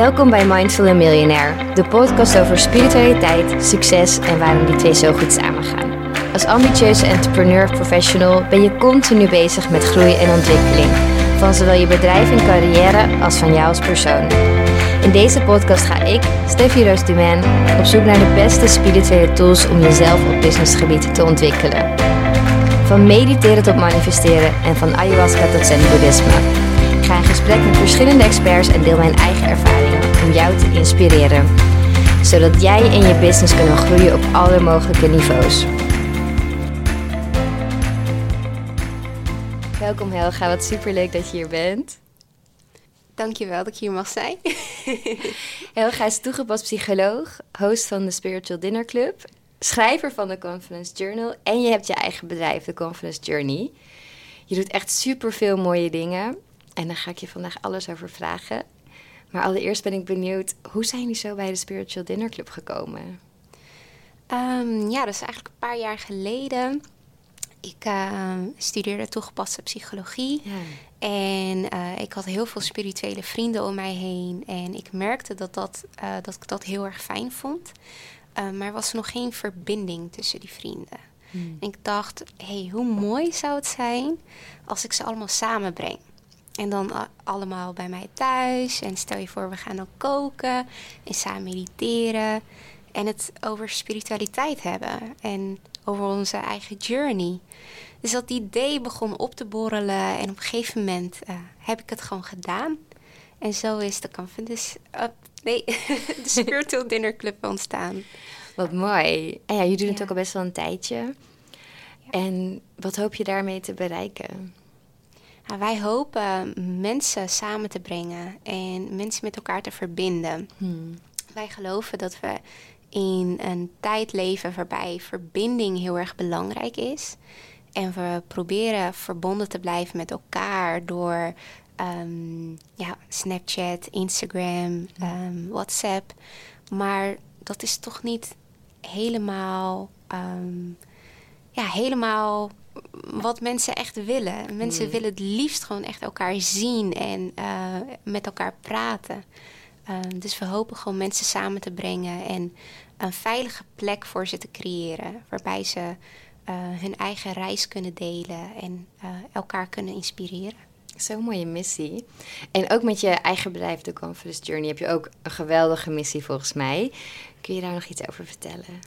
Welkom bij Mindful Millionaire, de podcast over spiritualiteit, succes en waarom die twee zo goed samengaan. Als ambitieuze entrepreneur professional ben je continu bezig met groei en ontwikkeling, van zowel je bedrijf en carrière als van jou als persoon. In deze podcast ga ik, Steffi Roos op zoek naar de beste spirituele tools om jezelf op businessgebied te ontwikkelen. Van mediteren tot manifesteren en van ayahuasca tot zen-boeddhisme. Ik ga in gesprek met verschillende experts en deel mijn eigen ervaringen om jou te inspireren. Zodat jij en je business kunnen groeien op alle mogelijke niveaus. Welkom Helga, wat superleuk dat je hier bent. Dankjewel dat ik hier mag zijn. Helga is toegepast psycholoog, host van de Spiritual Dinner Club, schrijver van de Confidence Journal en je hebt je eigen bedrijf, de Confidence Journey. Je doet echt superveel mooie dingen en daar ga ik je vandaag alles over vragen. Maar allereerst ben ik benieuwd, hoe zijn jullie zo bij de Spiritual Dinner Club gekomen? Um, ja, dat is eigenlijk een paar jaar geleden. Ik uh, studeerde toegepaste psychologie. Ja. En uh, ik had heel veel spirituele vrienden om mij heen. En ik merkte dat, dat, uh, dat ik dat heel erg fijn vond. Uh, maar er was nog geen verbinding tussen die vrienden. Hmm. En ik dacht, hey, hoe mooi zou het zijn als ik ze allemaal samenbreng. En dan allemaal bij mij thuis. En stel je voor, we gaan ook koken en samen mediteren. En het over spiritualiteit hebben. En over onze eigen journey. Dus dat idee begon op te borrelen. En op een gegeven moment uh, heb ik het gewoon gedaan. En zo is de Confidence... Uh, nee, de Spiritual Dinner Club ontstaan. Wat mooi. En ja, doet ja. het ook al best wel een tijdje. Ja. En wat hoop je daarmee te bereiken? Wij hopen mensen samen te brengen en mensen met elkaar te verbinden. Hmm. Wij geloven dat we in een tijd leven waarbij verbinding heel erg belangrijk is. En we proberen verbonden te blijven met elkaar door um, ja, Snapchat, Instagram, um, WhatsApp. Maar dat is toch niet helemaal, um, ja, helemaal wat mensen echt willen. Mensen mm. willen het liefst gewoon echt elkaar zien en uh, met elkaar praten. Uh, dus we hopen gewoon mensen samen te brengen en een veilige plek voor ze te creëren. Waarbij ze uh, hun eigen reis kunnen delen en elkaar kunnen inspireren. Zo'n mooie missie. En ook met je eigen bedrijf, de Confidence Journey, heb je ook een geweldige missie volgens mij. Kun je daar nog iets over vertellen?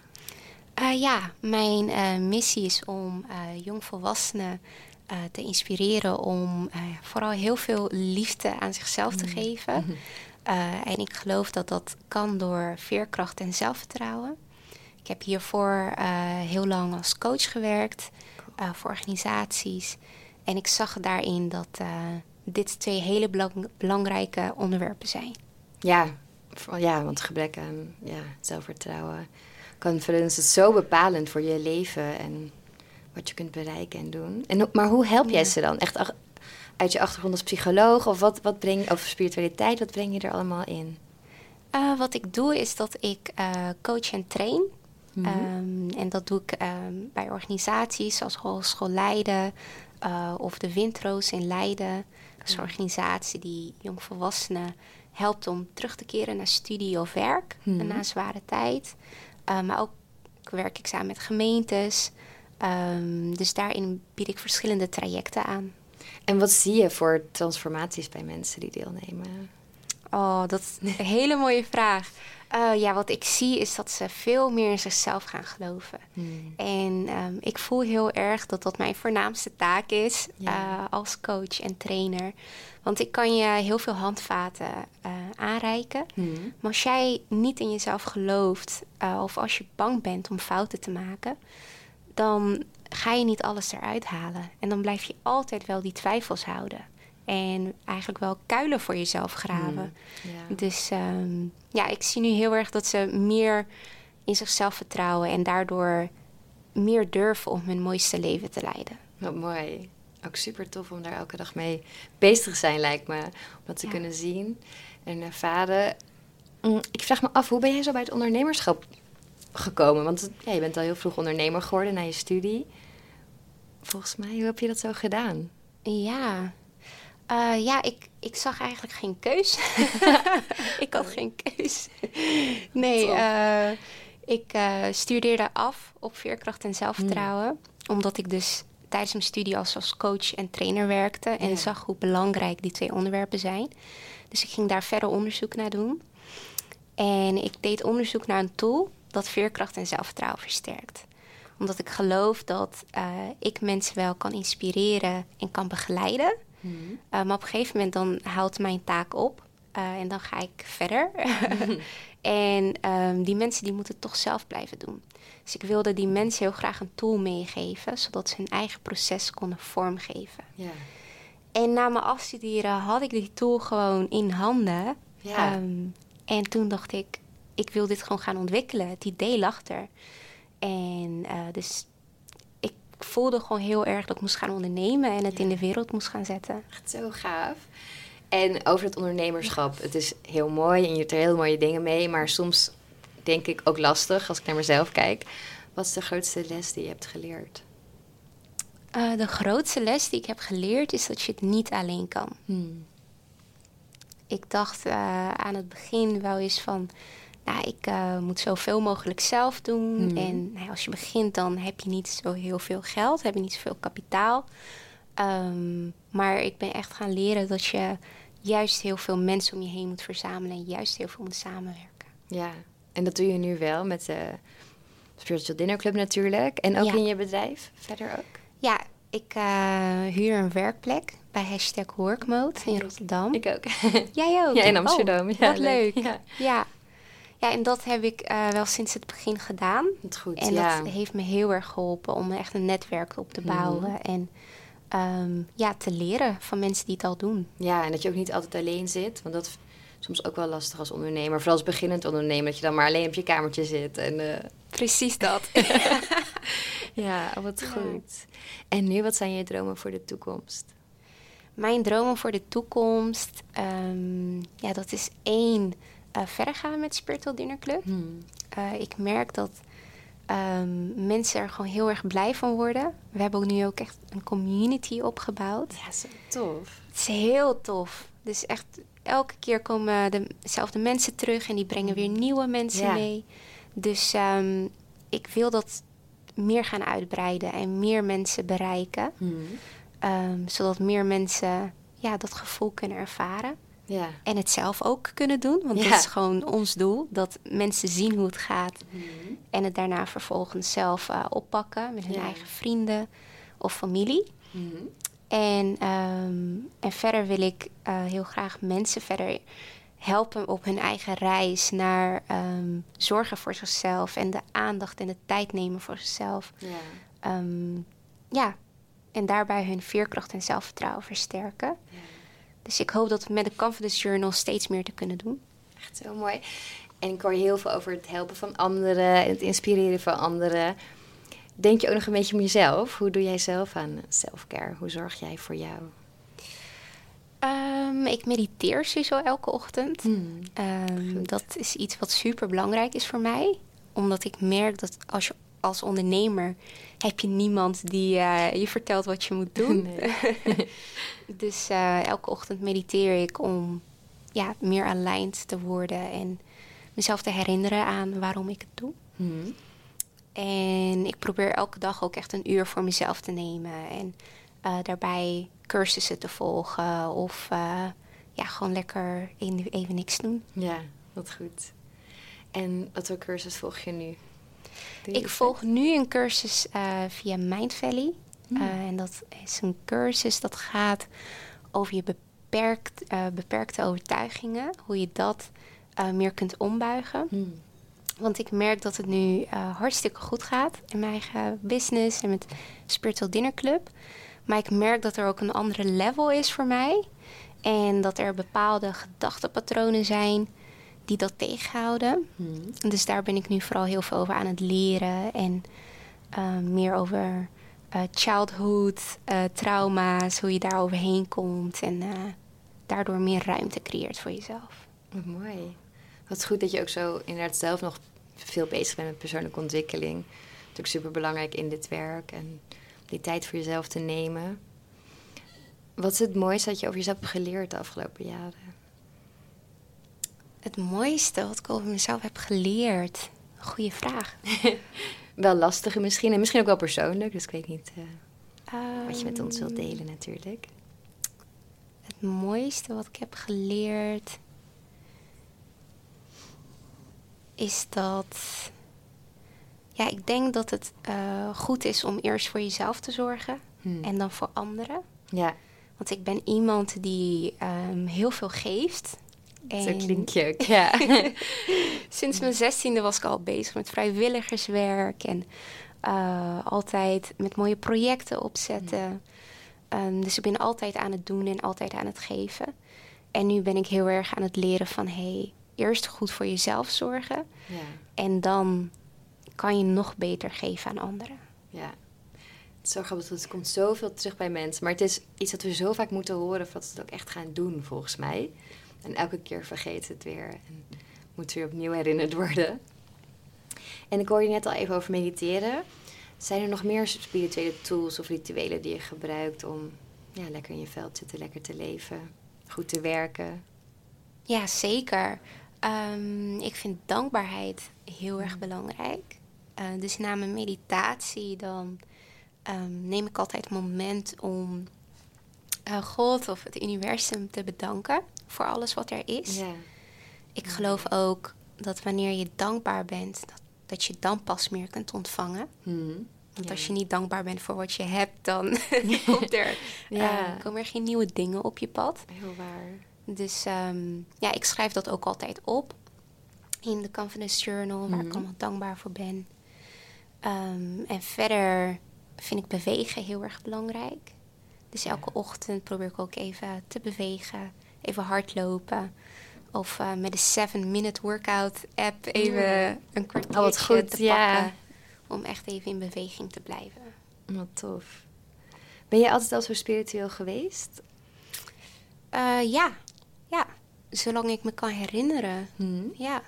Uh, ja, mijn uh, missie is om uh, jongvolwassenen te inspireren om vooral heel veel liefde aan zichzelf te mm. geven. Mm en ik geloof dat dat kan door veerkracht en zelfvertrouwen. Ik heb hiervoor heel lang als coach gewerkt voor organisaties. En ik zag daarin dat dit twee hele belang belangrijke onderwerpen zijn. Ja, ja want gebrek aan ja, zelfvertrouwen conference is zo bepalend voor je leven en wat je kunt bereiken en doen. En, maar hoe help jij ze dan? Echt uit je achtergrond als psycholoog of wat, wat breng of spiritualiteit, wat breng je er allemaal in? Uh, wat ik doe is dat ik uh, coach en train. Mm -hmm. um, en dat doe ik um, bij organisaties zoals Hogeschool Leiden uh, of de Windroos in Leiden. Dat is een organisatie die jongvolwassenen helpt om terug te keren naar studie of werk mm -hmm. na zware tijd. Uh, maar ook werk ik samen met gemeentes. Um, dus daarin bied ik verschillende trajecten aan. En wat zie je voor transformaties bij mensen die deelnemen? Oh, dat is een hele mooie vraag. Uh, ja, wat ik zie is dat ze veel meer in zichzelf gaan geloven. Hmm. En um, ik voel heel erg dat dat mijn voornaamste taak is ja. uh, als coach en trainer. Want ik kan je heel veel handvaten uh, aanreiken. Hmm. Maar als jij niet in jezelf gelooft of als je bang bent om fouten te maken, dan ga je niet alles eruit halen. En dan blijf je altijd wel die twijfels houden. En eigenlijk wel kuilen voor jezelf graven. Mm, ja. Dus um, ja, ik zie nu heel erg dat ze meer in zichzelf vertrouwen en daardoor meer durven om hun mooiste leven te leiden. Wat mooi. Ook super tof om daar elke dag mee bezig te zijn, lijkt me. Om dat te ja. kunnen zien en ervaren. Mm, ik vraag me af, hoe ben jij zo bij het ondernemerschap gekomen? Want ja, je bent al heel vroeg ondernemer geworden na je studie. Volgens mij, hoe heb je dat zo gedaan? Ja, Uh, ja, ik, ik zag eigenlijk geen keus. ik had geen keus. nee, uh, ik uh, studeerde af op veerkracht en zelfvertrouwen. Hmm. Omdat ik dus tijdens mijn studie als, als coach en trainer werkte. En zag hoe belangrijk die twee onderwerpen zijn. Dus ik ging daar verder onderzoek naar doen. En ik deed onderzoek naar een tool dat veerkracht en zelfvertrouwen versterkt. Omdat ik geloof dat ik mensen wel kan inspireren en kan begeleiden. Hmm. Uh, maar op een gegeven moment dan houdt mijn taak op. Uh, en dan ga ik verder. en um, die mensen die moeten het toch zelf blijven doen. Dus ik wilde die mensen heel graag een tool meegeven, zodat ze hun eigen proces konden vormgeven. En na mijn afstuderen had ik die tool gewoon in handen. Um, en toen dacht ik, ik wil dit gewoon gaan ontwikkelen. Het idee lag er. En uh, dus ik voelde gewoon heel erg dat ik moest gaan ondernemen en het in de wereld moest gaan zetten. Echt zo gaaf. En over het ondernemerschap. Het is heel mooi en je hebt er heel mooie dingen mee. Maar soms denk ik ook lastig als ik naar mezelf kijk. Wat is de grootste les die je hebt geleerd? Uh, de grootste les die ik heb geleerd is dat je het niet alleen kan. Hmm. Ik dacht uh, aan het begin wel eens van, nou, ik uh, moet zoveel mogelijk zelf doen. Hmm. En nou, als je begint, dan heb je niet zo heel veel geld, heb je niet zoveel kapitaal. Um, maar ik ben echt gaan leren dat je juist heel veel mensen om je heen moet verzamelen en juist heel veel moet samenwerken. Ja, en dat doe je nu wel met de Spiritual Dinner Club natuurlijk. En ook in je bedrijf verder ook? Ja, ik uh, huur een werkplek bij hashtag Workmode in Rotterdam. Ik ook. Jij ook? Ja, in Amsterdam. Oh, ja, wat leuk. Ja. ja. Ja. en dat heb ik uh, wel sinds het begin gedaan. Dat goed, En ja. dat heeft me heel erg geholpen om echt een netwerk op te mhm. bouwen. Mm. En um, ja, te leren van mensen die het al doen. Ja, en dat je ook niet altijd alleen zit. Want dat is soms ook wel lastig als ondernemer. Vooral als beginnend ondernemer. Dat je dan maar alleen op je kamertje zit. En, uh... Precies dat. ja, wat goed. En nu, wat zijn je dromen voor de toekomst? Mijn dromen voor de toekomst, um, ja, dat is één, uh, verder gaan met Spiritual Dinner Club. Hmm. Uh, ik merk dat um, mensen er gewoon heel erg blij van worden. We hebben ook nu ook echt een community opgebouwd. Ja, zo tof. Het is heel tof. Dus echt elke keer komen dezelfde mensen terug en die brengen weer hmm. nieuwe mensen ja. mee. Dus um, ik wil dat meer gaan uitbreiden en meer mensen bereiken. Hmm. Um, zodat meer mensen ja, dat gevoel kunnen ervaren. Ja. En het zelf ook kunnen doen. Want ja. dat is gewoon ons doel. Dat mensen zien hoe het gaat. Mm. En het daarna vervolgens zelf uh, oppakken met hun ja. eigen vrienden of familie. Mm. En, um, en verder wil ik uh, heel graag mensen verder helpen op hun eigen reis naar um, zorgen voor zichzelf en de aandacht en de tijd nemen voor zichzelf. Ja, um, ja. en daarbij hun veerkracht en zelfvertrouwen versterken. Ja. Dus ik hoop dat we met de Confidence Journal steeds meer te kunnen doen. Echt zo mooi. En ik hoor heel veel over het helpen van anderen en het inspireren van anderen. Denk je ook nog een beetje om jezelf? Hoe doe jij zelf aan selfcare? Hoe zorg jij voor jou? Um, ik mediteer sowieso elke ochtend. Hmm, um, dat is iets wat super belangrijk is voor mij. Omdat ik merk dat als je als ondernemer heb je niemand die uh, je vertelt wat je moet doen. Nee. dus uh, elke ochtend mediteer ik om ja, meer aligned te worden en mezelf te herinneren aan waarom ik het doe. Hmm. En ik probeer elke dag ook echt een uur voor mezelf te nemen. En uh, daarbij cursussen te volgen of ja, gewoon lekker even niks doen. Ja, wat goed. En wat voor cursus volg je nu? Ik volg nu een cursus uh, via Mind Valley. Hmm. en dat is een cursus dat gaat over je beperkt, beperkte overtuigingen. Hoe je dat meer kunt ombuigen. Hmm. Want ik merk dat het nu hartstikke goed gaat in mijn eigen business en met Spiritual Dinner Club. Maar ik merk dat er ook een andere level is voor mij. En dat er bepaalde gedachtenpatronen zijn die dat tegenhouden. Hmm. Dus daar ben ik nu vooral heel veel over aan het leren. En uh, meer over uh, childhood, uh, trauma's, hoe je daar overheen komt. En daardoor meer ruimte creëert voor jezelf. Wat mooi. Wat goed dat je ook zo inderdaad zelf nog veel bezig bent met persoonlijke ontwikkeling. Natuurlijk super belangrijk in dit werk. En die tijd voor jezelf te nemen. Wat is het mooiste dat je over jezelf hebt geleerd de afgelopen jaren? Het mooiste wat ik over mezelf heb geleerd? Goeie vraag. wel lastige misschien en misschien ook wel persoonlijk, dus ik weet niet uh, wat je met ons wilt delen natuurlijk. Het mooiste wat ik heb geleerd is dat. Ja, ik denk dat het uh, goed is om eerst voor jezelf te zorgen hmm. en dan voor anderen. Ja. Want ik ben iemand die um, heel veel geeft. En Zo klinkt ook, ja. Sinds mijn zestiende was ik al bezig met vrijwilligerswerk en uh, altijd met mooie projecten opzetten. Um, dus ik ben altijd aan het doen en altijd aan het geven. En nu ben ik heel erg aan het leren van hey, eerst goed voor jezelf zorgen. Ja. En dan kan je nog beter geven aan anderen. Ja. Het is zo grappig, het komt zoveel terug bij mensen. Maar het is iets dat we zo vaak moeten horen, dat we het ook echt gaan doen, volgens mij. En elke keer vergeten het weer. En moet weer opnieuw herinnerd worden. En ik hoorde je net al even over mediteren. Zijn er nog meer spirituele tools of rituelen die je gebruikt om ja, lekker in je veld te zitten, lekker te leven, goed te werken? Ja, zeker. Um, ik vind dankbaarheid heel erg belangrijk. Uh, dus na mijn meditatie dan um, neem ik altijd een moment om uh, God of het universum te bedanken voor alles wat er is. Ja. Ik geloof ook dat wanneer je dankbaar bent, dat, dat je dan pas meer kunt ontvangen. Hmm. Want als je niet dankbaar bent voor wat je hebt, dan komt er, ja. uh, komen er geen nieuwe dingen op je pad. Heel waar. Dus um, ja, ik schrijf dat ook altijd op in de Confidence Journal, waar ik mhm. allemaal dankbaar voor ben. Um, en verder vind ik bewegen heel erg belangrijk. Dus elke ochtend probeer ik ook even te bewegen, even hardlopen. Of uh, met de 7-minute workout app even een kwartier oh, te pakken. Om echt even in beweging te blijven. Wat tof. Ben je altijd al zo spiritueel geweest? Uh, ja, ja. Zolang ik me kan herinneren. Hmm. Ja.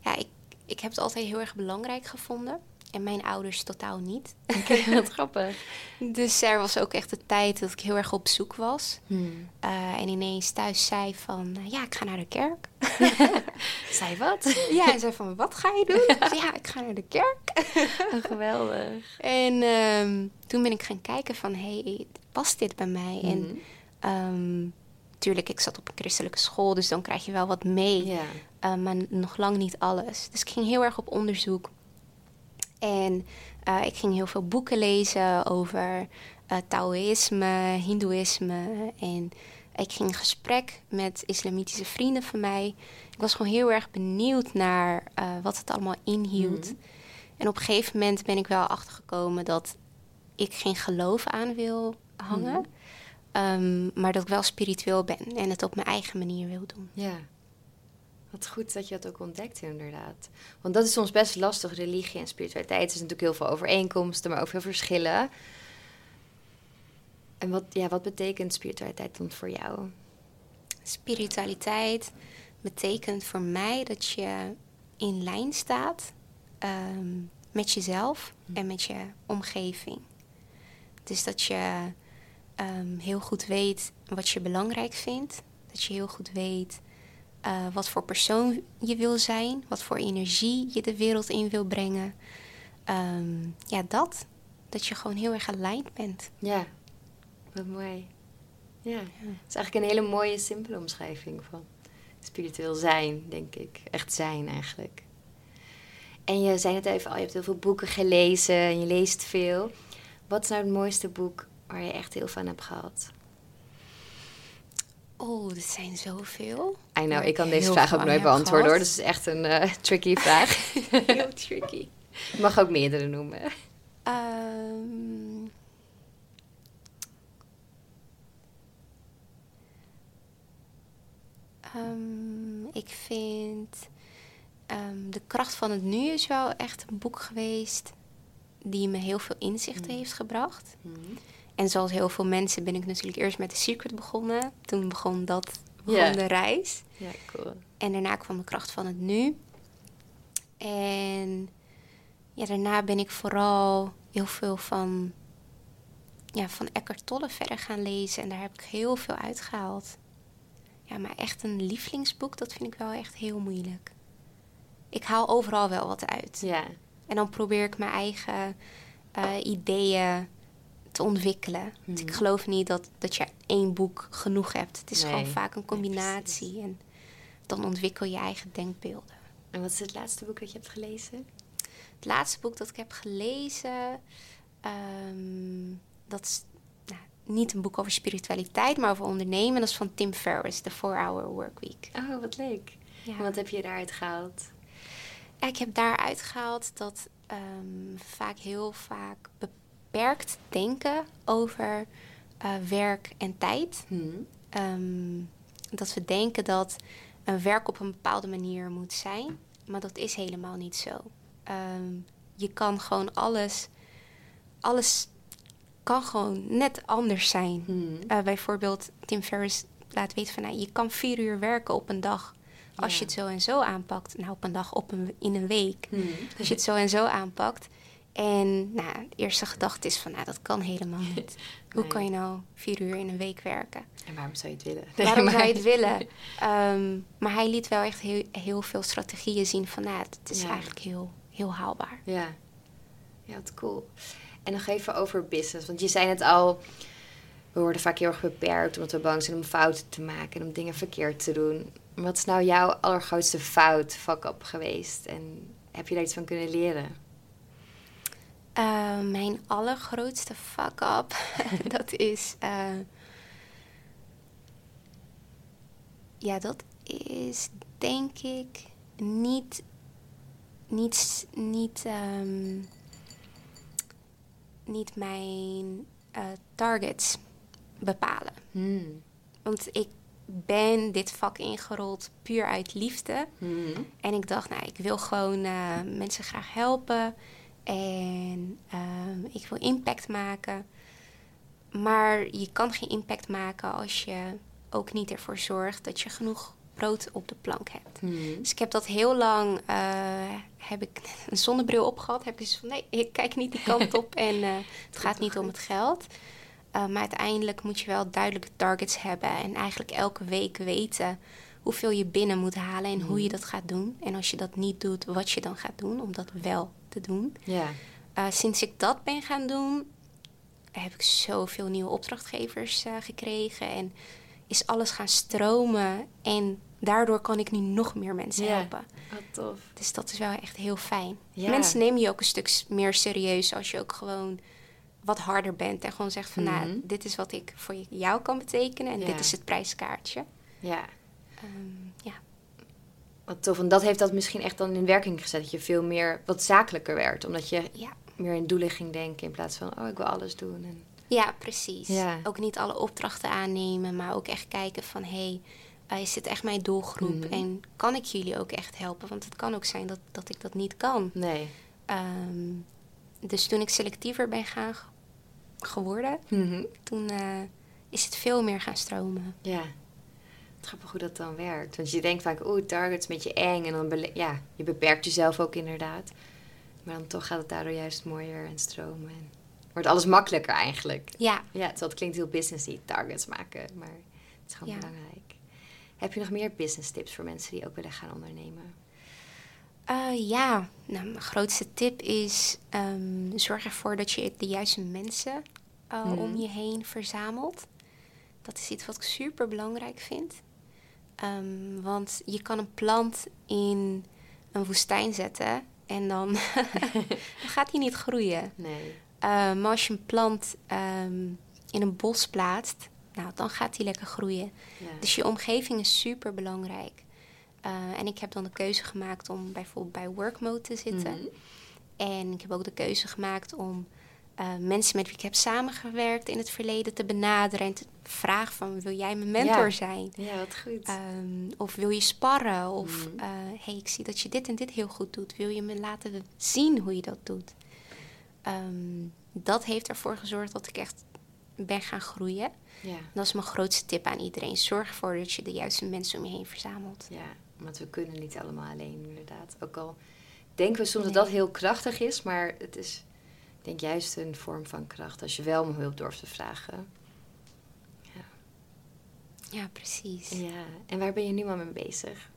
Ja, ik, ik heb het altijd heel erg belangrijk gevonden. En mijn ouders totaal niet. Oké, wat grappig. Dus er was ook echt de tijd dat ik heel erg op zoek was. Hmm. Uh, en ineens thuis zei van, uh, ja, ik ga naar de kerk. zei wat? Ja, en zei van, wat ga je doen? ja, ik ga naar de kerk. oh, geweldig. En um, toen ben ik gaan kijken van, hey, past dit bij mij? Hmm. En um, tuurlijk, ik zat op een christelijke school, dus dan krijg je wel wat mee. Uh, maar nog lang niet alles. Dus ik ging heel erg op onderzoek. En uh, ik ging heel veel boeken lezen over uh, Taoïsme, Hindoeïsme. En ik ging in gesprek met islamitische vrienden van mij. Ik was gewoon heel erg benieuwd naar uh, wat het allemaal inhield. Mhm. En op een gegeven moment ben ik wel achtergekomen dat ik geen geloof aan wil hangen. Mm um, maar dat ik wel spiritueel ben en het op mijn eigen manier wil doen. Ja. Wat goed dat je dat ook ontdekt, inderdaad. Want dat is soms best lastig, religie en spiritualiteit. Is natuurlijk heel veel overeenkomsten, maar ook veel verschillen. En wat, ja, wat betekent spiritualiteit dan voor jou? Spiritualiteit betekent voor mij dat je in lijn staat um, met jezelf hm. en met je omgeving. Dus dat je um, heel goed weet wat je belangrijk vindt. Dat je heel goed weet uh, wat voor persoon je wil zijn, wat voor energie je de wereld in wil brengen. Um, ja, dat. Dat je gewoon heel erg aligned bent. Ja, wat mooi. Ja, het is eigenlijk een hele mooie, simpele omschrijving van spiritueel zijn, denk ik. Echt zijn eigenlijk. En je zei het even al, je hebt heel veel boeken gelezen en je leest veel. Wat is nou het mooiste boek waar je echt heel van hebt gehad? Oh, er zijn zoveel. I know, ik kan deze vraag ook nooit beantwoorden hoor. Dus het is echt een uh, tricky vraag. heel tricky. Je mag ook meerdere noemen. Um, um, ik vind um, De kracht van het nu is wel echt een boek geweest die me heel veel inzichten mm. heeft gebracht. Mm. En zoals heel veel mensen ben ik natuurlijk eerst met The Secret begonnen. Toen begon dat, begon de reis. Ja, cool. En daarna kwam de kracht van het nu. En ja, daarna ben ik vooral heel veel van ja, van Eckhart Tolle verder gaan lezen. En daar heb ik heel veel uitgehaald. Ja, maar echt een lievelingsboek, dat vind ik wel echt heel moeilijk. Ik haal overal wel wat uit. Ja. En dan probeer ik mijn eigen eh, ideeën te ontwikkelen. Want ik Mhm. geloof niet dat, dat je één boek genoeg hebt. Het is Nee. gewoon vaak een combinatie. en dan ontwikkel je eigen denkbeelden. En wat is het laatste boek dat je hebt gelezen? Het laatste boek dat ik heb gelezen, ehm, dat is nou, niet een boek over spiritualiteit, maar over ondernemen. Dat is van Tim Ferriss, The 4-Hour Workweek. Oh, wat leuk. Ja. En wat heb je daaruit gehaald? Ik heb daaruit gehaald dat ehm, vaak heel vaak beperkt denken over eh, werk en tijd. Hmm. Ehm, dat we denken dat een werk op een bepaalde manier moet zijn, maar dat is helemaal niet zo. Ehm, je kan gewoon alles, alles kan gewoon net anders zijn. Hmm. Eh, bijvoorbeeld Tim Ferriss laat weten van, nou, je kan vier uur werken op een dag. Als Ja. je het zo en zo aanpakt. Nou, op een dag, op een, in een week. Hmm. Als je het zo en zo aanpakt. En nou, de eerste gedachte is van, nou, dat kan helemaal niet. Hoe kan je nou vier uur in een week werken? En waarom zou je het willen? Waarom zou je het willen? Ehm, maar hij liet wel echt heel, heel veel strategieën zien van, nou, het is Ja. eigenlijk heel, heel haalbaar. Ja. Ja, wat cool. En nog even over business. Want je zei het al, we worden vaak heel erg beperkt omdat we bang zijn om fouten te maken en om dingen verkeerd te doen. Wat is nou jouw allergrootste fout, fuck-up geweest? En heb je daar iets van kunnen leren? Eh, mijn allergrootste fuck-up, dat is... eh, ja, dat is denk ik niet... Niet, niet, ehm, niet mijn eh, targets bepalen. Hmm. Want ik ben dit vak ingerold puur uit liefde. Hmm. En ik dacht, nou, ik wil gewoon mensen graag helpen. En ehm, ik wil impact maken. Maar je kan geen impact maken als je ook niet ervoor zorgt dat je genoeg brood op de plank hebt. Hmm. Dus ik heb dat heel lang, eh, heb ik een zonnebril opgehad. Heb ik dus van, nee, ik kijk niet die kant op en eh, het gaat niet om het geld. Uh, maar uiteindelijk moet je wel duidelijke targets hebben. En eigenlijk elke week weten hoeveel je binnen moet halen en hoe je dat gaat doen. En als je dat niet doet, wat je dan gaat doen om dat wel te doen. Ja. Uh, sinds ik dat ben gaan doen, heb ik zoveel nieuwe opdrachtgevers uh, gekregen. En is alles gaan stromen. En daardoor kan ik nu nog meer mensen ja. helpen. Wat tof. Dus dat is wel echt heel fijn. Ja. Mensen nemen je ook een stuk meer serieus als je ook gewoon wat harder bent. En gewoon zegt van, Mhm. nou, dit is wat ik voor jou kan betekenen. En Ja. dit is het prijskaartje. Ja. Um, ja. Wat tof. En dat heeft dat misschien echt dan in werking gezet. Dat je veel meer, wat zakelijker werd. Omdat je ja. meer in doelen ging denken. In plaats van, oh, ik wil alles doen. En... Ja, precies. Ja. Ook niet alle opdrachten aannemen. Maar ook echt kijken van, hé, hey, uh, is dit echt mijn doelgroep? Mhm. En kan ik jullie ook echt helpen? Want het kan ook zijn dat, dat ik dat niet kan. Nee. Um, dus toen ik selectiever ben gaan geworden, Mhm. toen uh, is het veel meer gaan stromen. Ja. Grappig hoe dat dan werkt. Want je denkt vaak, oeh, target is een beetje eng. En dan, ja, je beperkt jezelf ook inderdaad. Maar dan toch gaat het daardoor juist mooier en stromen. En wordt alles makkelijker eigenlijk. Ja. Ja, terwijl het klinkt heel businessy, targets maken. Maar het is gewoon ja. belangrijk. Heb je nog meer business tips voor mensen die ook willen gaan ondernemen? Uh, ja, nou, mijn grootste tip is um, zorg ervoor dat je de juiste mensen uh, mm. om je heen verzamelt. Dat is iets wat ik super belangrijk vind. Um, want je kan een plant in een woestijn zetten en dan, gaat hij niet groeien. Nee. Uh, maar als je een plant um, in een bos plaatst, nou, dan gaat hij lekker groeien. Ja. Dus je omgeving is super belangrijk. Uh, en ik heb dan de keuze gemaakt om bijvoorbeeld bij Workmode te zitten. Mhm. Mm -hmm. En ik heb ook de keuze gemaakt om uh, mensen met wie ik heb samengewerkt in het verleden te benaderen en te vragen van wil jij mijn mentor ja. zijn? Ja, wat goed. Um, of wil je sparren? Of mm uh, hey, ik zie dat je dit en dit heel goed doet. Wil je me laten zien hoe je dat doet? Um, dat heeft ervoor gezorgd dat ik echt ben gaan groeien. Ja. Dat is mijn grootste tip aan iedereen. Zorg ervoor dat je de juiste mensen om je heen verzamelt. Ja, want we kunnen niet allemaal alleen, inderdaad. Ook al denken we soms nee. dat dat heel krachtig is, maar het is Ik denk juist een vorm van kracht als je wel om hulp durft te vragen. Ja, ja precies. Ja, en waar ben je nu al mee bezig?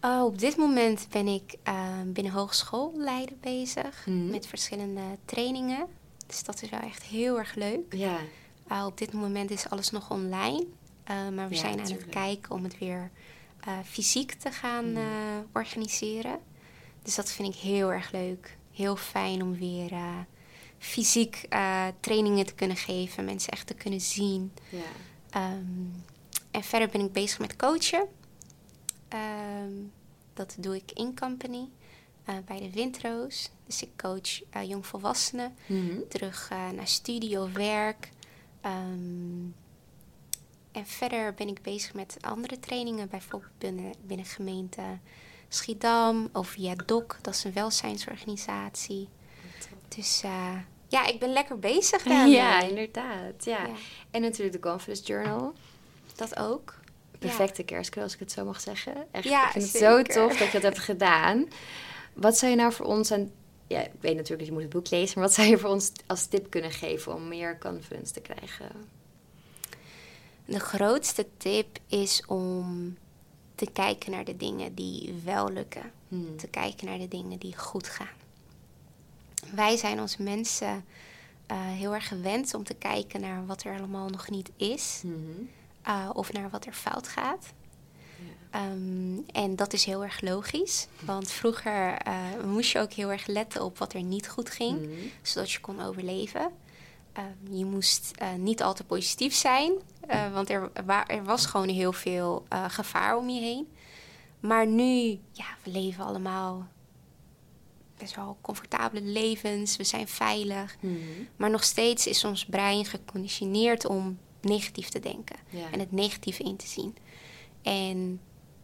Oh, op dit moment ben ik uh, binnen hogeschoolleiden bezig mhm. met verschillende trainingen. Dus dat is wel echt heel erg leuk. Ja. Uh, op dit moment is alles nog online. Uh, maar we zijn aan het kijken om het weer fysiek te gaan mhm. organiseren. Dus dat vind ik heel erg leuk. Heel fijn om weer fysiek trainingen te kunnen geven, mensen echt te kunnen zien. Ja. Um, en verder ben ik bezig met coachen. Ehm, dat doe ik in company uh, bij de Windroos. Dus ik coach jongvolwassenen mhm. terug naar studie of werk. Ehm, en verder ben ik bezig met andere trainingen, bijvoorbeeld binnen, binnen gemeente Schiedam of via DOC, dat is een welzijnsorganisatie. Dus ja, ik ben lekker bezig daarmee. Ja, inderdaad. Ja. ja. En natuurlijk de Conference Journal. Dat ook perfecte ja. als ik het zo mag zeggen. Echt, ja, ik vind het zo tof dat je dat hebt gedaan. Wat zou je nou voor ons, en ja, ik weet natuurlijk dat je moet het boek lezen, maar wat zou je voor ons als tip kunnen geven om meer confidence te krijgen? De grootste tip is om te kijken naar de dingen die wel lukken. Hmm. Te kijken naar de dingen die goed gaan. Wij zijn als mensen uh, heel erg gewend om te kijken naar wat er allemaal nog niet is. Hmm. Uh, of naar wat er fout gaat. Um, en dat is heel erg logisch. Want vroeger uh, moest je ook heel erg letten op wat er niet goed ging, mhm. zodat je kon overleven. Uh, je moest uh, niet al te positief zijn, want er, er, was gewoon heel veel gevaar om je heen. Maar nu, ja, we leven allemaal best wel comfortabele levens, we zijn veilig. Mhm. Maar nog steeds is ons brein geconditioneerd om negatief te denken en het negatieve in te zien. En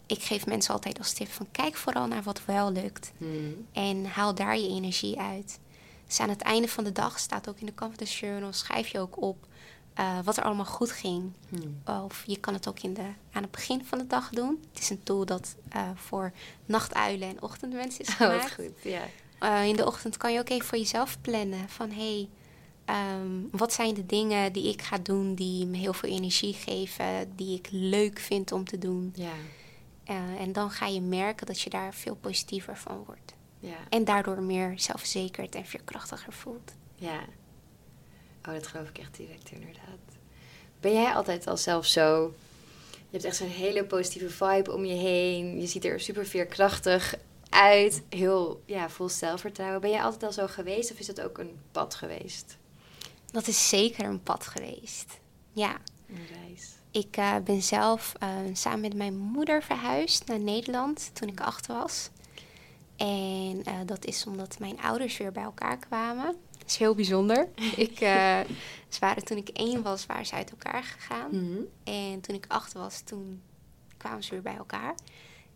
ik geef mensen altijd als tip van kijk vooral naar wat wel lukt. Hmm. En haal daar je energie uit. Dus aan het einde van de dag staat ook in de Confidence Journal, schrijf je ook op uh, wat er allemaal goed ging. Hmm. Of je kan het ook in de, aan het begin van de dag doen. Het is een tool dat uh, voor nachtuilen en ochtendmensen is gemaakt. Oh, goed, ja. Uh, in de ochtend kan je ook even voor jezelf plannen van hey, Ehm, wat zijn de dingen die ik ga doen die me heel veel energie geven, die ik leuk vind om te doen? Ja. En dan ga je merken dat je daar veel positiever van wordt. Ja. En daardoor meer zelfverzekerd en veerkrachtiger voelt. Ja. Oh, dat geloof ik echt direct inderdaad. Ben jij altijd al zelf zo... Je hebt echt zo'n hele positieve vibe om je heen. Je ziet er super veerkrachtig uit. Heel ja, vol zelfvertrouwen. Ben jij altijd al zo geweest of is dat ook een pad geweest? Dat is zeker een pad geweest. Ja. Een reis. Ik uh, ben zelf uh, samen met mijn moeder verhuisd naar Nederland toen ik acht was. En uh, dat is omdat mijn ouders weer bij elkaar kwamen. Dat is heel bijzonder. ik, ze waren, toen ik één was, waren ze uit elkaar gegaan. Mm En toen ik acht was, toen kwamen ze weer bij elkaar.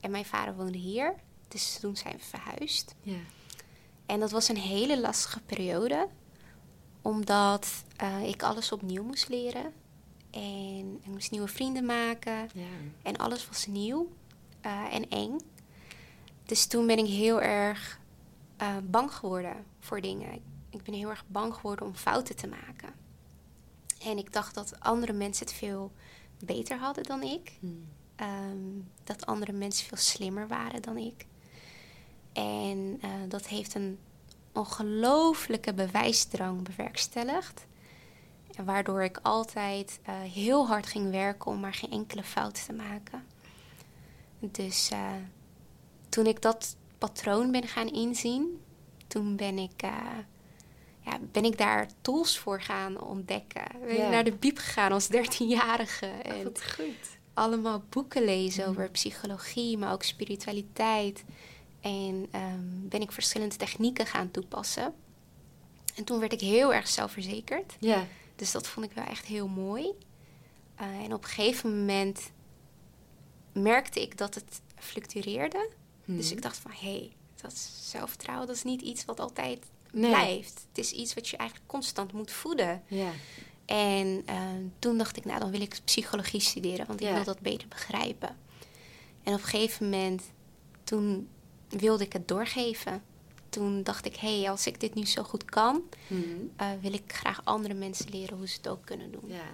En mijn vader woonde hier. Dus toen zijn we verhuisd. Ja. En dat was een hele lastige periode omdat uh, ik alles opnieuw moest leren. En ik moest nieuwe vrienden maken. Ja. En alles was nieuw en eng. Dus toen ben ik heel erg uh, bang geworden voor dingen. Ik ben heel erg bang geworden om fouten te maken. En ik dacht dat andere mensen het veel beter hadden dan ik. Hmm. Um, dat andere mensen veel slimmer waren dan ik. En dat heeft een ongelooflijke bewijsdrang bewerkstelligd. En waardoor ik altijd uh, heel hard ging werken om maar geen enkele fout te maken. Dus uh, toen ik dat patroon ben gaan inzien, toen ben ik, uh, ja, ben ik daar tools voor gaan ontdekken. Ben ik naar de biep gegaan als dertienjarige. En goed. Allemaal boeken lezen mm. over psychologie, maar ook spiritualiteit. En um, ben ik verschillende technieken gaan toepassen. En toen werd ik heel erg zelfverzekerd. Ja. Dus dat vond ik wel echt heel mooi. Uh, en op een gegeven moment merkte ik dat het fluctueerde. Dus mhm. ik dacht van, hé, hey, dat zelfvertrouwen, dat is niet iets wat altijd blijft. Het is iets wat je eigenlijk constant moet voeden. Ja. En uh, toen dacht ik, nou, dan wil ik psychologie studeren, want ik wil dat beter begrijpen. En op een gegeven moment, toen wilde ik het doorgeven. toen dacht ik, hé, hey, als ik dit nu zo goed kan, Mhm. eh, wil ik graag andere mensen leren hoe ze het ook kunnen doen. Ja.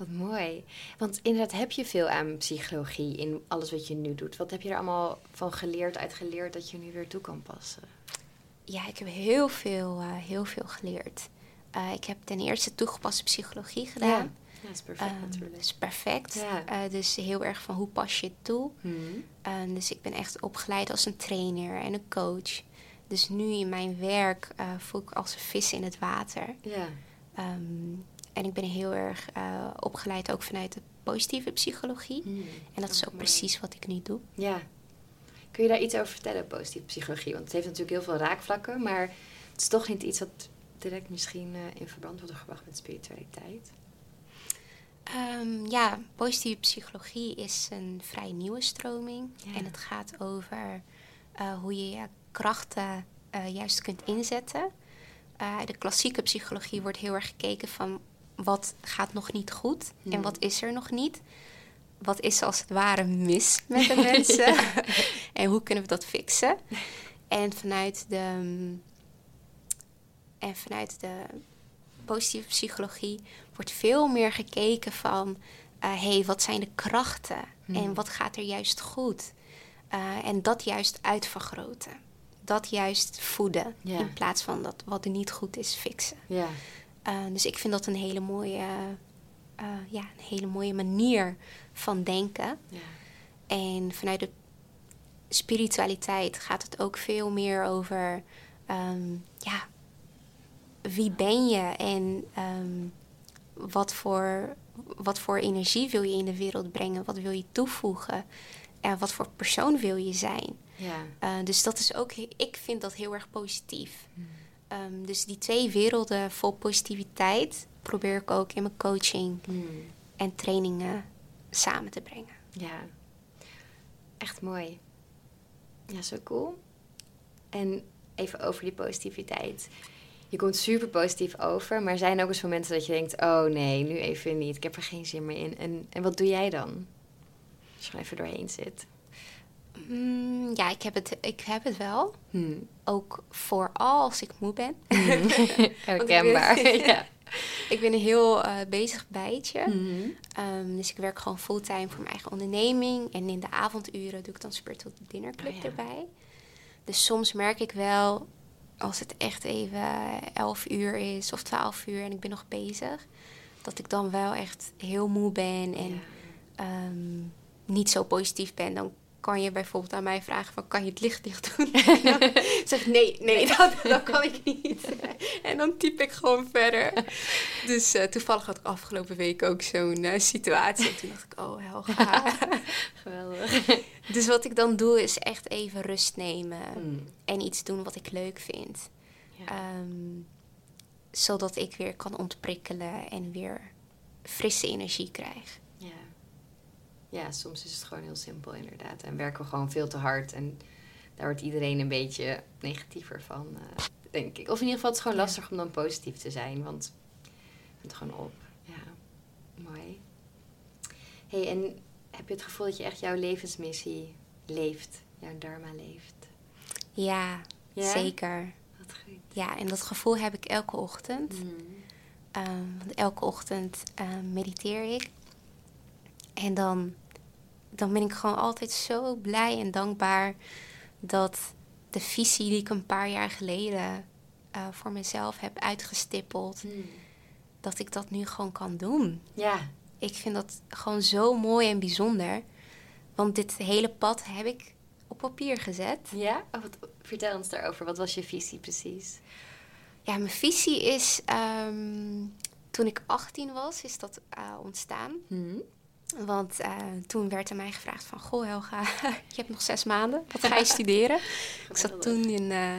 Wat mooi. Want inderdaad heb je veel aan psychologie in alles wat je nu doet. Wat heb je er allemaal van geleerd, uit geleerd dat je nu weer toe kan passen? Ja, ik heb heel veel, eh, heel veel geleerd. Eh, ik heb ten eerste toegepaste psychologie gedaan. Ja, dat is perfect Ehm, natuurlijk. Dat is perfect. Ja. Eh, dus heel erg van hoe pas je het toe. Mhm. Ehm, dus ik ben echt opgeleid als een trainer en een coach. Dus nu in mijn werk voel ik als een vis in het water. Ja. Ehm, en ik ben heel erg eh, opgeleid ook vanuit de positieve psychologie. Mhm. En dat is ook mooi. precies wat ik nu doe. Ja. Kun je daar iets over vertellen, positieve psychologie? Want het heeft natuurlijk heel veel raakvlakken, maar het is toch niet iets wat direct misschien eh, in verband wordt gebracht met spiritualiteit. Ehm, ja, positieve psychologie is een vrij nieuwe stroming. Ja. En het gaat over eh, hoe je je krachten juist kunt inzetten. De klassieke psychologie wordt heel erg gekeken van wat gaat nog niet goed en Hmm. wat is er nog niet. Wat is als het ware mis met de mensen en hoe kunnen we dat fixen? En vanuit de, en vanuit de positieve psychologie wordt veel meer gekeken van... hé, hey, wat zijn de krachten Hmm. en wat gaat er juist goed? Eh, en dat juist uitvergroten. Dat juist voeden Ja. in plaats van dat wat er niet goed is fixen. Ja. Eh, dus ik vind dat een hele mooie, eh, ja, een hele mooie manier van denken. ja. En vanuit de spiritualiteit gaat het ook veel meer over, ehm, ja, wie ben je en ehm, wat, voor, wat voor energie wil je in de wereld brengen? Wat wil je toevoegen? En wat voor persoon wil je zijn? Ja. Eh, dus dat is ook, ik vind dat heel erg positief. Ehm, dus die twee werelden vol positiviteit probeer ik ook in mijn coaching Mhm. en trainingen samen te brengen. Ja, echt mooi. Ja, zo cool. En even over die positiviteit. Je komt super positief over, maar zijn er ook eens momenten dat je denkt: oh nee, nu even niet, ik heb er geen zin meer in. En, en wat doe jij dan? Als je er even doorheen zit. Mm, ja, ik heb, het, ik heb het wel. Hmm. Ook vooral als ik moe ben. Herkenbaar. Want ik ben- ja. ik ben een heel eh, bezig bijtje. Mhm. Ehm, dus ik werk gewoon fulltime voor mijn eigen onderneming. En in de avonduren doe ik dan Spiritual Dinner Club Oh ja. erbij. Dus soms merk ik wel, als het echt even 11 uur is of 12 uur en ik ben nog bezig, dat ik dan wel echt heel moe ben en Ja. ehm, niet zo positief ben. Dan kan je bijvoorbeeld aan mij vragen van, kan je het licht dicht doen? En dan zeg ik, nee, nee, dat, dat kan ik niet. En dan typ ik gewoon verder. Dus eh, toevallig had ik afgelopen week ook zo'n eh, situatie. En toen dacht ik, oh Helga. Geweldig. dus wat ik dan doe is echt even rust nemen. Hmm. En iets doen wat ik leuk vind. Ja. Ehm, zodat ik weer kan ontprikkelen en weer frisse energie krijg. Ja. soms is het gewoon heel simpel inderdaad. En werken we gewoon veel te hard. En daar wordt iedereen een beetje negatiever van, eh, denk ik. Of in ieder geval, het is gewoon Ja. lastig om dan positief te zijn. Want het gewoon op. Ja, mooi. hey, en heb je het gevoel dat je echt jouw levensmissie leeft? Jouw dharma leeft? Ja, Ja? zeker. Wat goed. Ja, en dat gevoel heb ik elke ochtend. Mm. Ehm, want elke ochtend ehm, mediteer ik. En dan, dan ben ik gewoon altijd zo blij en dankbaar dat de visie die ik een paar jaar geleden eh, voor mezelf heb uitgestippeld, Mm. dat ik dat nu gewoon kan doen. Ja, Ik vind dat gewoon zo mooi en bijzonder. Want dit hele pad heb ik op papier gezet. ja? Oh, wat, vertel ons daarover. Wat was je visie precies? Ja, mijn visie is, ehm, toen ik 18 was, is dat eh, ontstaan. Mm. Want eh, toen werd er mij gevraagd van... Goh Helga, je hebt nog zes maanden. Wat ga je studeren? ik zat toen in, eh,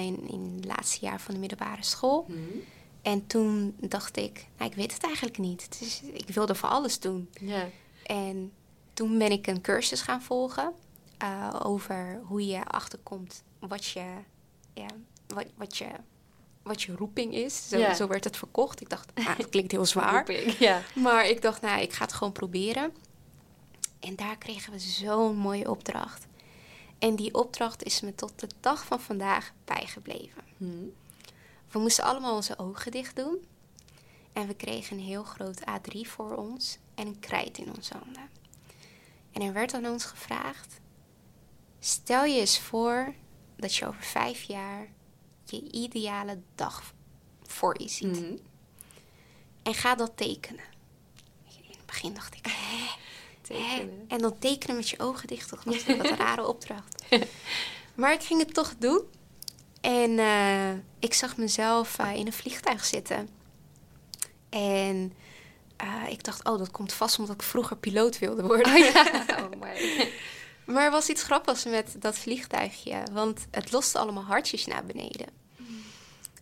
in, in het laatste jaar van de middelbare school. Mm. En toen dacht ik, nou, ik weet het eigenlijk niet. Is, ik wilde voor alles doen. En toen ben ik een cursus gaan volgen... eh, over hoe je achterkomt wat je, ja, wat, wat je, wat je roeping is. Zo, werd het verkocht. Ik dacht, ah, dat klinkt heel zwaar. Roeping. Maar ik dacht, nou, ik ga het gewoon proberen. En daar kregen we zo'n mooie opdracht. En die opdracht is me tot de dag van vandaag bijgebleven. Hmm. We moesten allemaal onze ogen dicht doen. En we kregen een heel groot A3 voor ons en een krijt in onze handen. En er werd aan ons gevraagd: stel je eens voor dat je over vijf jaar je ideale dag voor je ziet. Hmm. En ga dat tekenen. In het begin dacht ik, hè? Tekenen. Hè? En dan tekenen met je ogen dicht. Dat was wat een rare opdracht. maar ik ging het toch doen. En eh, ik zag mezelf eh, in een vliegtuig zitten. En eh, ik dacht, oh, dat komt vast omdat ik vroeger piloot wilde worden. Oh, my. Maar er was iets grappigs met dat vliegtuigje. Want het loste allemaal hartjes naar beneden.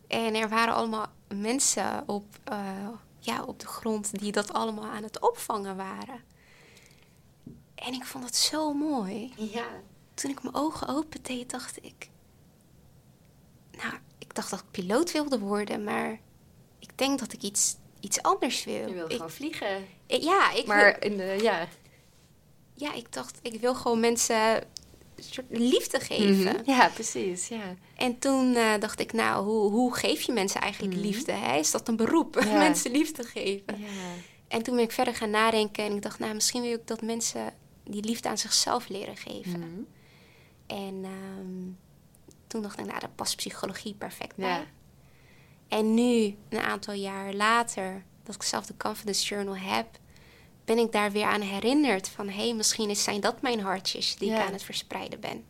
En er waren allemaal mensen op, eh, ja, op de grond die dat allemaal aan het opvangen waren. En ik vond het zo mooi. Ja. Toen ik mijn ogen opendeed, dacht ik... Nou, ik dacht dat ik piloot wilde worden, maar ik denk dat ik iets, iets anders wil. Je wil Ik- gewoon vliegen. ik- ja, ik wil- Maar in de, ja. Ja, ik dacht, ik wil gewoon mensen een soort liefde geven. Mhm. Ja, precies. Ja. En toen eh, dacht ik, nou, hoe, hoe geef je mensen eigenlijk Mhm. liefde? Hè? Is dat een beroep? Ja. mensen liefde geven. ja. En toen ben ik verder gaan nadenken en ik dacht, nou, misschien wil ik dat mensen die liefde aan zichzelf leren geven. Mhm. En ehm, toen dacht ik, nou, daar past psychologie perfect Ja. bij. En nu, een aantal jaar later, dat ik zelf de Confidence Journal heb, ben ik daar weer aan herinnerd van, hé, hey, misschien is- zijn dat mijn hartjes die Ja. ik aan het verspreiden ben.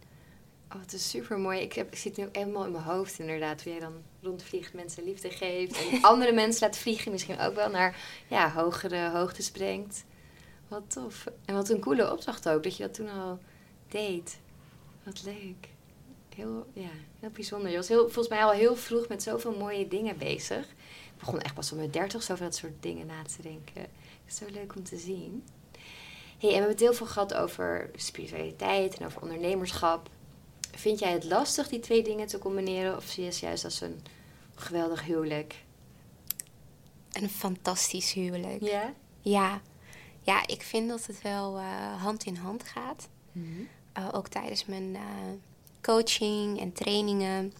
Oh, het is super mooi. Ik, heb, ik zit nu ook helemaal in mijn hoofd inderdaad. Hoe jij dan rondvliegt, mensen liefde geeft. En andere mensen laat vliegen. Misschien ook wel naar ja, hogere hoogtes brengt. Wat tof. En wat een coole opdracht ook. Dat je dat toen al deed. Wat leuk. Heel, ja, heel bijzonder. Je was heel, volgens mij al heel vroeg met zoveel mooie dingen bezig. Ik begon echt pas op mijn dertig zo over dat soort dingen na te denken. Zo leuk om te zien. Hey, en we hebben het heel veel gehad over spiritualiteit en over ondernemerschap. Vind jij het lastig die twee dingen te combineren? Of zie je het juist als een geweldig huwelijk? Een fantastisch huwelijk. Ja? Ja, ja ik vind dat het wel eh, hand in hand gaat. Eh, ook tijdens mijn eh, coaching en trainingen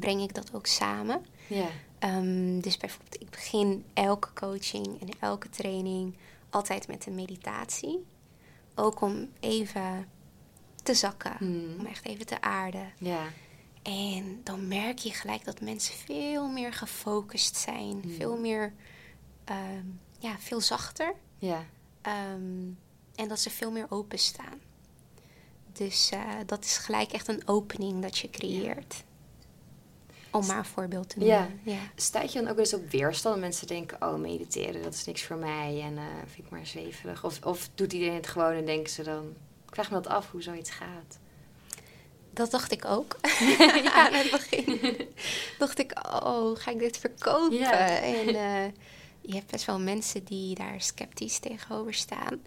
breng ik dat ook samen. Ja. Ehm, dus bijvoorbeeld, ik begin elke coaching en elke training altijd met een meditatie. Ook om even te zakken, Hmm. om echt even te aarden. Ja. En dan merk je gelijk dat mensen veel meer gefocust zijn, Hmm. veel meer, ehm, ja, veel zachter. Ja. Ehm, en dat ze veel meer openstaan. Dus eh, dat is gelijk echt een opening dat je creëert. Om maar een voorbeeld te Ja. noemen. Ja. Staat je dan ook eens op weerstand? Mensen denken, oh, mediteren, dat is niks voor mij. En eh, vind ik maar zweverig. Of, of doet iedereen het gewoon en denken ze dan... Ik vraag me dat af, hoe zoiets gaat. Dat dacht ik ook. ja, aan het begin dacht ik, oh, ga ik dit verkopen? Ja. En eh, je hebt best wel mensen die daar sceptisch tegenover staan.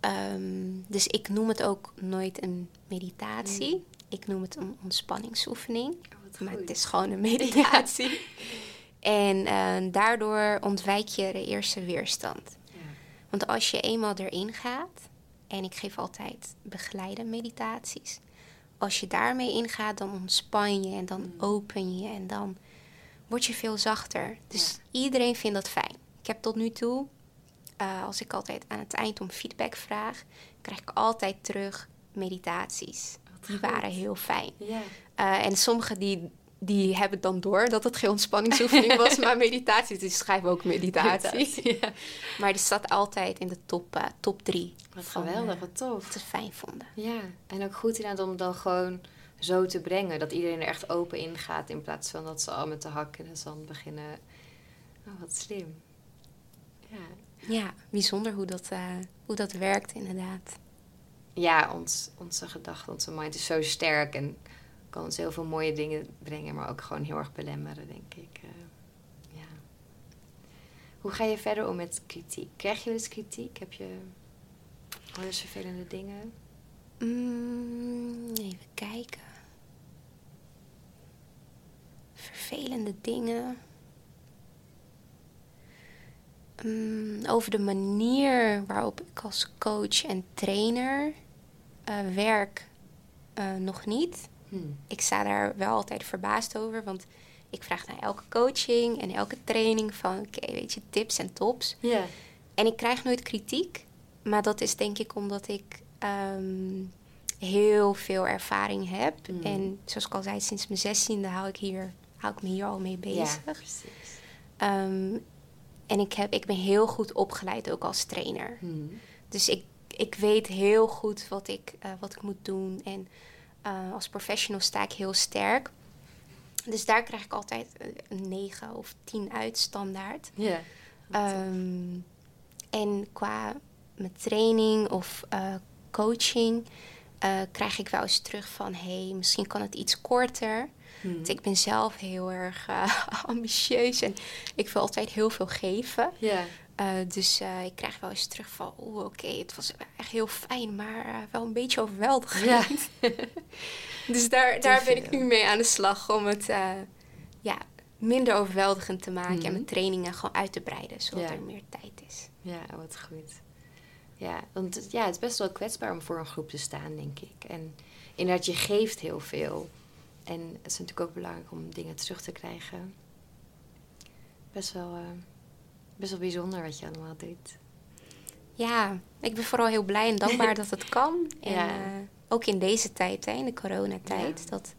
Ehm, dus ik noem het ook nooit een meditatie. Ik noem het een ontspanningsoefening. Maar het is gewoon een meditatie. En eh, daardoor ontwijk je de eerste weerstand. Ja. Want als je eenmaal erin gaat, en ik geef altijd begeleide meditaties. Als je daarmee ingaat, dan ontspan je en dan Mm. open je en dan word je veel zachter. Dus Ja. iedereen vindt dat fijn. Ik heb tot nu toe, eh, als ik altijd aan het eind om feedback vraag, krijg ik altijd terug meditaties. Die waren heel fijn. Ja. Eh, en sommigen die, die hebben dan door dat het geen ontspanningsoefening was, maar meditatie. Dus schrijven ook meditatie. Ja. Maar die staat altijd in de top, eh, top drie. Wat van, geweldig, eh, wat tof. Wat ze fijn vonden. Ja, en ook goed inderdaad om dan gewoon zo te brengen. Dat iedereen er echt open in gaat. In plaats van dat ze al met de hak in de zand beginnen. Oh, wat slim. Ja, Ja, bijzonder hoe dat, hoe dat werkt inderdaad. Ja ons, onze gedachte, onze mind is zo sterk. En kan ons heel veel mooie dingen brengen. Maar ook gewoon heel erg belemmeren, denk ik. Eh, ja. Hoe ga je verder om met kritiek? Krijg je eens kritiek? Heb je eens vervelende dingen? Mm, even kijken. Vervelende dingen. Mm, over de manier waarop ik als coach en trainer eh, werk, eh, nog niet. Hmm. Ik sta daar wel altijd verbaasd over, want ik vraag naar elke coaching en elke training van, oké, weet je, tips en tops. Ja. En ik krijg nooit kritiek, maar dat is denk ik omdat ik ehm, heel veel ervaring heb. Mm. En zoals ik al zei, sinds mijn zestiende hou ik, hier, hou ik me hier al mee bezig. Ja, precies. Ehm, en ik, heb, ik ben heel goed opgeleid ook als trainer. Hmm. Dus ik, ik weet heel goed wat ik, eh, wat ik moet doen. En eh, als professional sta ik heel sterk. Dus daar krijg ik altijd eh, een 9 of 10 uit standaard. Ja. Ehm, en qua mijn training of coaching krijg ik wel eens terug van... hé, hey, misschien kan het iets korter. Hmm. Want ik ben zelf heel erg ambitieus en ik wil altijd heel veel geven. Ja. Eh, dus eh, ik krijg wel eens terug van, oeh, oké, het was echt heel fijn, maar eh, wel een beetje overweldigend. dus daar, daar ben ik nu mee aan de slag om het ja, minder overweldigend te maken en Mhm. mijn trainingen gewoon uit te breiden, zodat Ja. er meer tijd is. Ja, wat goed. Ja, want het- ja, het is best wel kwetsbaar om voor een groep te staan, denk ik. En inderdaad, je geeft heel veel. En het is natuurlijk ook belangrijk om dingen terug te krijgen. Best wel, best wel bijzonder wat je allemaal doet. Ja, ik ben vooral heel blij en dankbaar dat het kan. En Ja. eh, ook in deze tijd, hè, in de coronatijd, Ja. dat,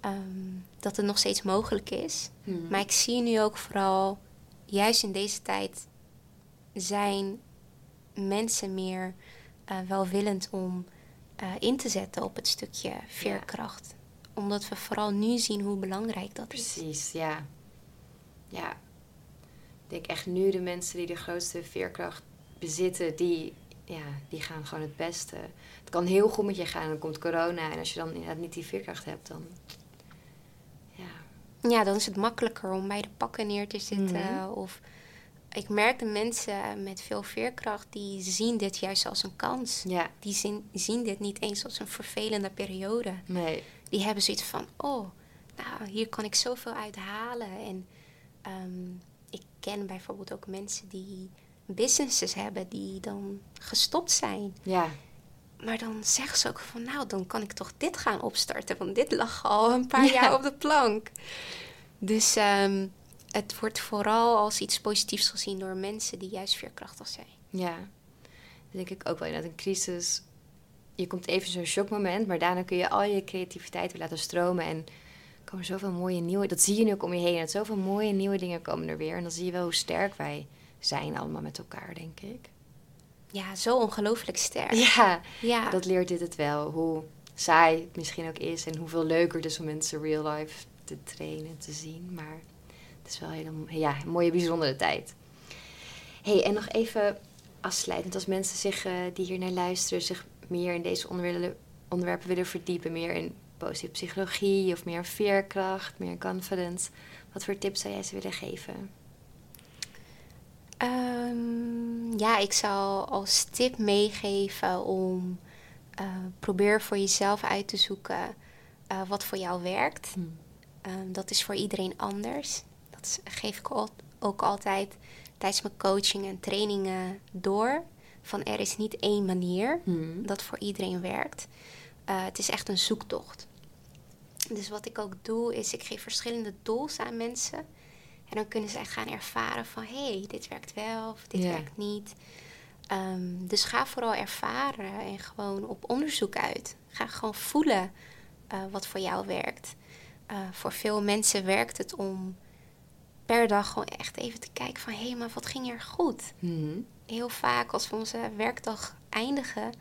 ehm, dat het nog steeds mogelijk is. Hmm. Maar ik zie nu ook vooral, juist in deze tijd, zijn mensen meer eh, welwillend om eh, in te zetten op het stukje veerkracht. Omdat we vooral nu zien hoe belangrijk dat is. Precies, ja. Ja. Ik denk echt nu de mensen die de grootste veerkracht bezitten, die, ja, die gaan gewoon het beste. Het kan heel goed met je gaan, dan komt corona. En als je dan inderdaad niet die veerkracht hebt, dan... Ja, Ja, dan is het makkelijker om bij de pakken neer te zitten. Mhm. Of ik merk de mensen met veel veerkracht, die zien dit juist als een kans. ja. Die zien, zien dit niet eens als een vervelende periode. Nee. Die hebben zoiets van, oh, nou, hier kan ik zoveel uit halen. En ehm, ik ken bijvoorbeeld ook mensen die businesses hebben die dan gestopt zijn. Ja, Maar dan zeggen ze ook van, nou, dan kan ik toch dit gaan opstarten. Want dit lag al een paar Ja. jaar op de plank. Dus ehm, het wordt vooral als iets positiefs gezien door mensen die juist veerkrachtig zijn. ja. Dat denk ik ook wel. Inderdaad, een crisis... Je komt even zo'n shockmoment, maar daarna kun je al je creativiteit weer laten stromen. En komen zoveel mooie nieuwe... Dat zie je nu ook om je heen. Dat zoveel mooie nieuwe dingen komen er weer. En dan zie je wel hoe sterk wij zijn allemaal met elkaar, denk ik. Ja, zo ongelooflijk sterk. Ja, Ja. dat leert dit het wel. Hoe saai het misschien ook is. En hoeveel leuker het is om mensen real life te trainen, te zien. Maar het is wel een hele ja, een mooie, bijzondere tijd. hey, en nog even afsluitend. Als mensen zich, eh, die hier naar luisteren zich meer in deze onderwerpen willen verdiepen. Meer in positieve psychologie of meer veerkracht, meer confidence. Wat voor tips zou jij ze willen geven? Ehm, ja, ik zou als tip meegeven om eh, probeer voor jezelf uit te zoeken eh, wat voor jou werkt. Ehm, dat is voor iedereen anders. Dat is- geef ik al- ook altijd tijdens mijn coaching en trainingen door. Van er is niet één manier Hmm. dat voor iedereen werkt. Eh, het is echt een zoektocht. Dus wat ik ook doe, is ik geef verschillende tools aan mensen. En dan kunnen zij gaan ervaren van... hé, hey, dit werkt wel of dit werkt niet. Ehm, dus ga vooral ervaren en gewoon op onderzoek uit. Ga gewoon voelen eh, wat voor jou werkt. Eh, voor veel mensen werkt het om per dag gewoon echt even te kijken van... hé, hey, maar wat ging er goed? Hmm. heel vaak als we onze werkdag eindigen,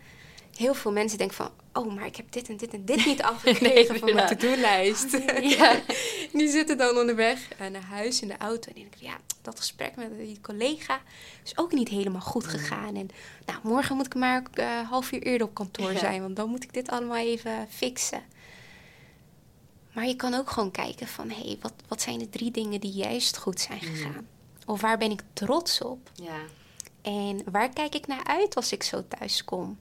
heel veel mensen denken van, oh, maar ik heb dit en dit en dit niet afgekregen Nee, van mijn to-do-lijst. Ja. Die zitten dan onderweg eh, naar huis in de auto en die denken, ja, dat gesprek met die collega is ook niet helemaal goed gegaan. En nou, morgen moet ik maar eh half uur eerder op kantoor Ja. zijn, want dan moet ik dit allemaal even fixen. Maar je kan ook gewoon kijken van, hé, hey, wat, wat zijn de drie dingen die juist goed zijn gegaan? Of waar ben ik trots op? Ja. En waar kijk ik naar uit als ik zo thuis kom?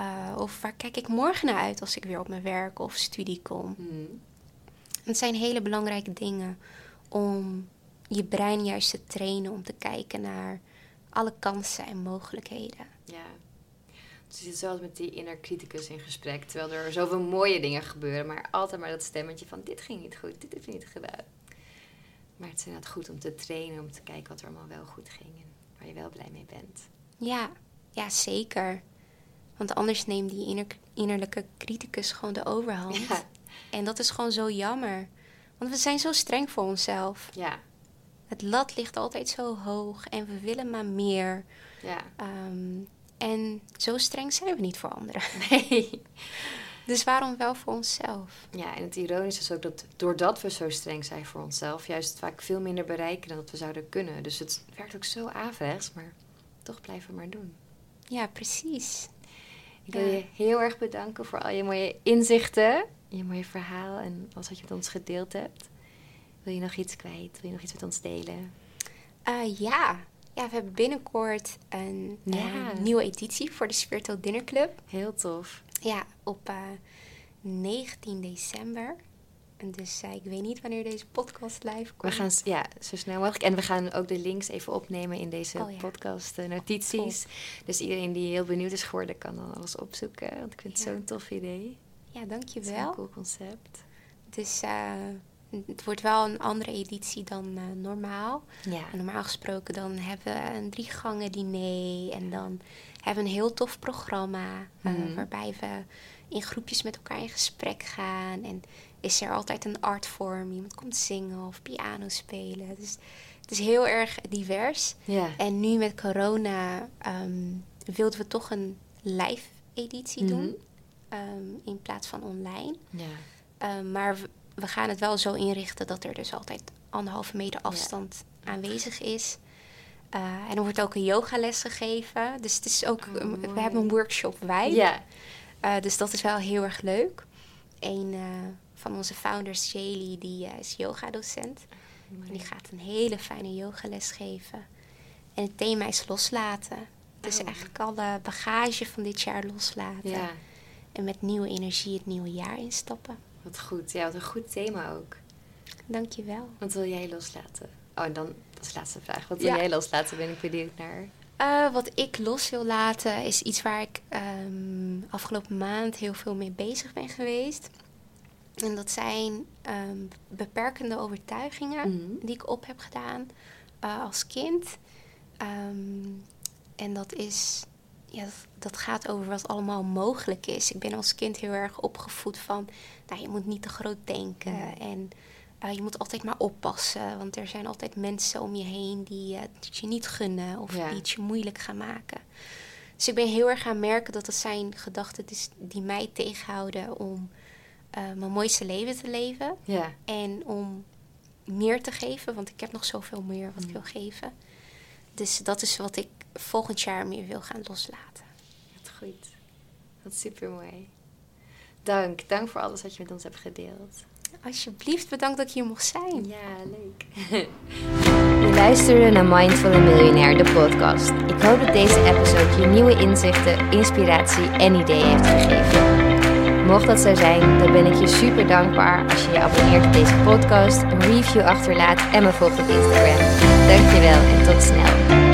Uh, of waar kijk ik morgen naar uit als ik weer op mijn werk of studie kom? Hmm. Het zijn hele belangrijke dingen om je brein juist te trainen om te kijken naar alle kansen en mogelijkheden. Ja. Dus je zit zo met die inner criticus in gesprek. Terwijl er zoveel mooie dingen gebeuren. Maar altijd maar dat stemmetje van dit ging niet goed, dit heb je niet gedaan. Maar het is inderdaad goed om te trainen, om te kijken wat er allemaal wel goed ging. En waar je wel blij mee bent. Ja, ja zeker. Want anders neemt die innerlijke criticus gewoon de overhand. Ja. En dat is gewoon zo jammer. Want we zijn zo streng voor onszelf. Ja. Het lat ligt altijd zo hoog en we willen maar meer. Ja. Ehm, en zo streng zijn we niet voor anderen. Nee. Dus waarom wel voor onszelf? Ja, en het ironische is ook dat doordat we zo streng zijn voor onszelf, juist vaak veel minder bereiken dan dat we zouden kunnen. Dus het werkt ook zo averechts, maar toch blijven we maar doen. Ja, precies. Ik wil je heel erg bedanken voor al je mooie inzichten, je mooie verhaal en alles wat je met ons gedeeld hebt. Wil je nog iets kwijt? Wil je nog iets met ons delen? Uh, ja. ja, we hebben binnenkort een, nieuwe editie voor de Spiritual Dinner Club. Heel tof. Ja, op uh, eh, 19 december. En dus uh, ik weet niet wanneer deze podcast live komt. We gaan ja, zo snel mogelijk. En we gaan ook de links even opnemen in deze oh, podcast notities. Dus iedereen die heel benieuwd is geworden, kan dan alles opzoeken. Want ik vind het zo'n tof idee. Ja, dankjewel. Het is een cool concept. Dus het wordt wel een andere editie dan normaal. Ja. normaal gesproken dan hebben we een drie gangen diner. En dan hebben we een heel tof programma. Mm. waarbij we in groepjes met elkaar in gesprek gaan. En is er altijd een artvorm. Iemand komt zingen of piano spelen. Dus het is heel erg divers. Ja. En nu met corona um, wilden we toch een live editie mhm. doen. Um, in plaats van online. Ja. Um, maar we gaan het wel zo inrichten dat er dus altijd anderhalve meter afstand aanwezig is. Uh, en er wordt ook een yogales gegeven. Dus het is ook, oh, we hebben een workshop wij. Ja. Uh, dus dat is wel heel erg leuk. Een uh, van onze founders, Shaley, die is yoga-docent. En die gaat een hele fijne yogales geven. En het thema is loslaten. Dus oh. eigenlijk alle bagage van dit jaar loslaten. Ja. En met nieuwe energie het nieuwe jaar instappen. Wat goed. Ja, wat een goed thema ook. Dankjewel. Wat wil jij loslaten? Oh, en dan, dat is de laatste vraag. Wat wil jij loslaten? Ben ik benieuwd naar. Uh, wat ik los wil laten is iets waar ik um, afgelopen maand heel veel mee bezig ben geweest. En dat zijn ehm, beperkende overtuigingen mhm. die ik op heb gedaan uh, als kind. Um, en dat is ja, dat gaat over wat allemaal mogelijk is. Ik ben als kind heel erg opgevoed van, nou, je moet niet te groot denken en uh, je moet altijd maar oppassen, want er zijn altijd mensen om je heen die uh, het je niet gunnen of die het je moeilijk gaan maken. Dus ik ben heel erg gaan merken dat het zijn gedachten die mij tegenhouden om uh, mijn mooiste leven te leven ja. en om meer te geven, want ik heb nog zoveel meer wat ik wil geven. Dus dat is wat ik volgend jaar meer wil gaan loslaten. Wat goed. Wat super mooi. Dank. Dank voor alles wat je met ons hebt gedeeld. Alsjeblieft, bedankt dat ik hier mocht zijn. Ja, leuk. je luisterde naar Mindful Millionaire, de podcast. Ik hoop dat deze episode je nieuwe inzichten, inspiratie en ideeën heeft gegeven. Mocht dat zo zijn, dan ben ik je super dankbaar als je je abonneert op deze podcast, een review achterlaat en me volgt op Instagram. Dankjewel en tot snel.